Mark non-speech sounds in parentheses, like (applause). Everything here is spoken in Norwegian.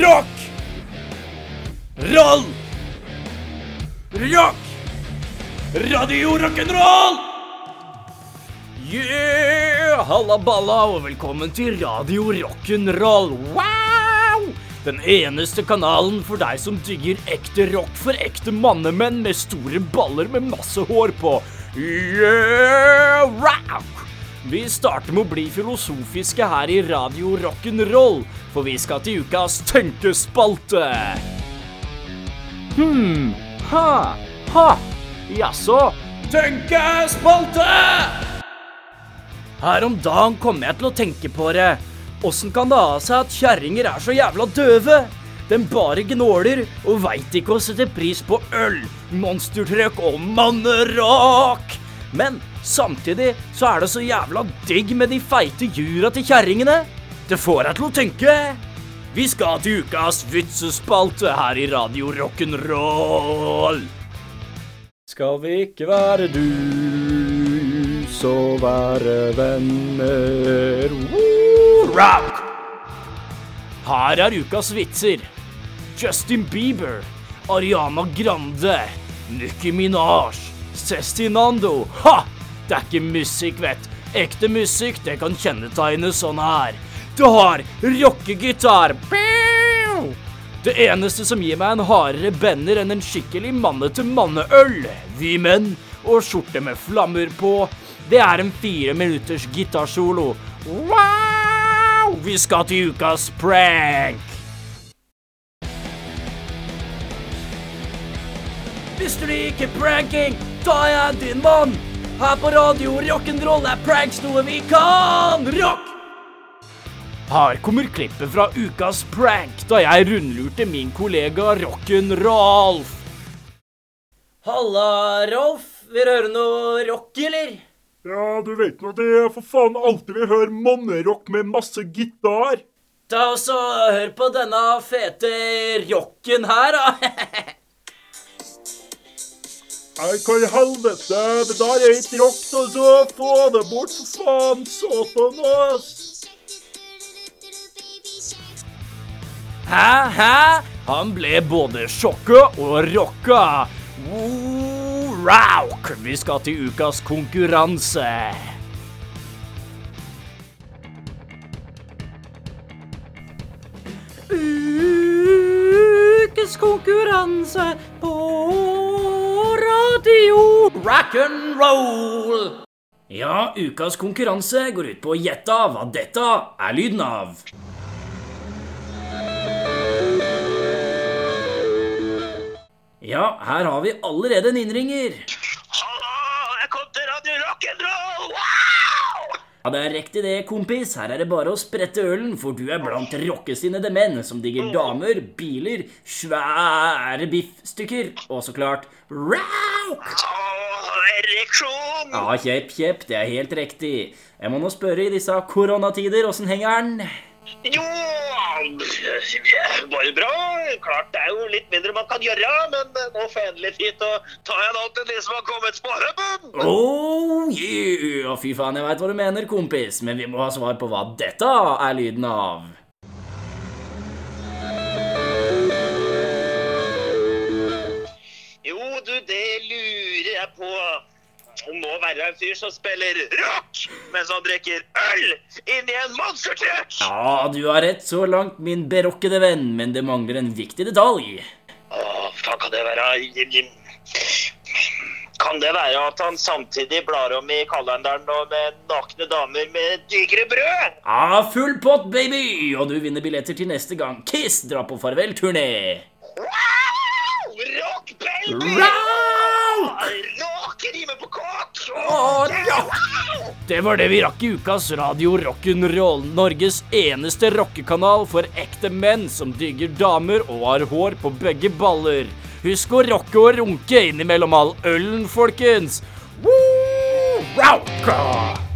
Rock! Roll! Rock! Radio rock'n'roll! Yeah! Halla balla, og velkommen til Radio rock'n'roll. Wow! Den eneste kanalen for deg som digger ekte rock for ekte mannemenn med store baller med masse hår på. Yeah! Wow! Vi starter med å bli filosofiske her i Radio rock'n'roll, for vi skal til ukas tenkespalte. Hm, ha, ha, jaså, tenkespalte! Her om dagen kom jeg til å tenke på det. Åssen kan det ha seg at kjerringer er så jævla døve? Den bare gnåler og veit ikke å sette pris på øl, monstertrøkk og mannerock. Men samtidig så er det så jævla digg med de feite jura til kjerringene. Det får deg til å tenke. Vi skal til ukas vitsespalte her i Radio Rock'n'Roll. Skal vi ikke være du, så være venner. Rock! Her er ukas vitser. Justin Bieber, Ariana Grande, Nicki Minaj, Cezinando. Ha! Det er ikke musikk, vet. Ekte musikk, det kan kjennetegne sånn her. Du har rockegitar. Det eneste som gir meg en hardere bender enn en skikkelig manne-til-manne-øl, vi menn, og skjorte med flammer på, det er en fire minutters gitarsolo. Wow! Vi skal til ukas prank. Hvis du liker pranking, da er jeg din mann. Her på radio rock'n'roll er pranks noe vi kan. Rock! Her kommer klippet fra ukas prank, da jeg rundlurte min kollega Rock'n-Rolf. Halla, Rolf. Vil du høre noe rock, eller? Ja, du vet nå det for faen alltid vil høre mannerock med masse gitar. Ta og så Hør på denne fete rocken her, da. (laughs) Nei, hva i helvete? Det der er ikke rock, altså. Få det bort, for faen. Satan, ass. Hæ, hæ? Han ble både sjokka og rocka. Rauk! Vi skal til ukas konkurranse. Ukes konkurranse på rock'n'roll. Ja, ukas konkurranse går ut på å gjette hva dette er lyden av. Ja, her har vi allerede en innringer. Hallo, jeg kom til Radio Rock'n'Roll! Wow! Ja, det er riktig det, kompis. Her er det bare å sprette ølen, for du er blant rockesinnede menn som digger damer, biler, svære biffstykker og så klart rauk! Åh, ereksjon! Ja, kjepp, kjepp, det er helt riktig. Jeg må nå spørre i disse koronatider, åssen henger den? Jo, bare bra. Klart det er jo litt mindre man kan gjøre, men nå får jeg endelig tid til å ta igjen alt de som har kommet hubben. Oh yeah! Fy faen, jeg veit hva du mener, kompis, men vi må ha svar på hva dette er lyden av. Jo, du, det lurer jeg på. Være en fyr som spiller rock mens han drikker øl inni en monstertruck. Ja, du har rett så langt, min berokkede venn, men det mangler en viktig detalj. Åh, faen kan det være? Kan det være at han samtidig blar om i kalenderen og med nakne damer med digre brød? Ja, full pott, baby! Og du vinner billetter til neste gang Kiss drar på farvelturné. Wow! Rock, baby! Rock! Rock rimer på kåk! Åh, rock! Det var det vi rakk i ukas Radio Rock'n'Roll. Norges eneste rockekanal for ekte menn som digger damer og har hår på begge baller. Husk å rocke og runke innimellom all ølen, folkens. Woo! Rocka!